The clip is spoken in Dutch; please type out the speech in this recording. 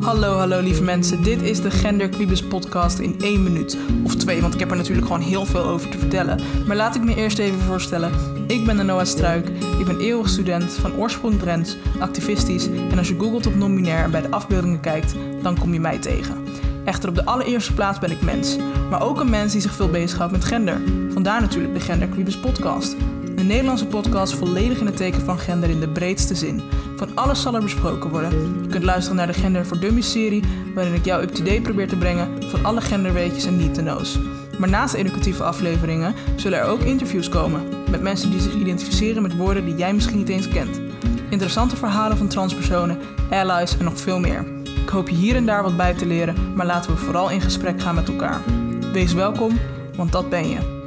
Hallo, hallo lieve mensen. Dit is de Gender Quibus podcast in één minuut. Of twee, want ik heb er natuurlijk gewoon heel veel over te vertellen. Maar laat ik me eerst even voorstellen. Ik ben de Noah Struik. Ik ben eeuwig student van oorsprong Drents, activistisch. En als je googelt op non-binair en bij de afbeeldingen kijkt, dan kom je mij tegen. Echter op de allereerste plaats ben ik mens. Maar ook een mens die zich veel bezighoudt met gender. Vandaar natuurlijk de Gender Quibus podcast. Een Nederlandse podcast volledig in het teken van gender in de breedste zin. Van alles zal er besproken worden. Je kunt luisteren naar de Gender voor Dummies serie, waarin ik jou up-to-date probeer te brengen van alle genderweetjes en niet-te-knows. Maar naast educatieve afleveringen zullen er ook interviews komen met mensen die zich identificeren met woorden die jij misschien niet eens kent. Interessante verhalen van transpersonen, allies en nog veel meer. Ik hoop je hier en daar wat bij te leren, maar laten we vooral in gesprek gaan met elkaar. Wees welkom, want dat ben je.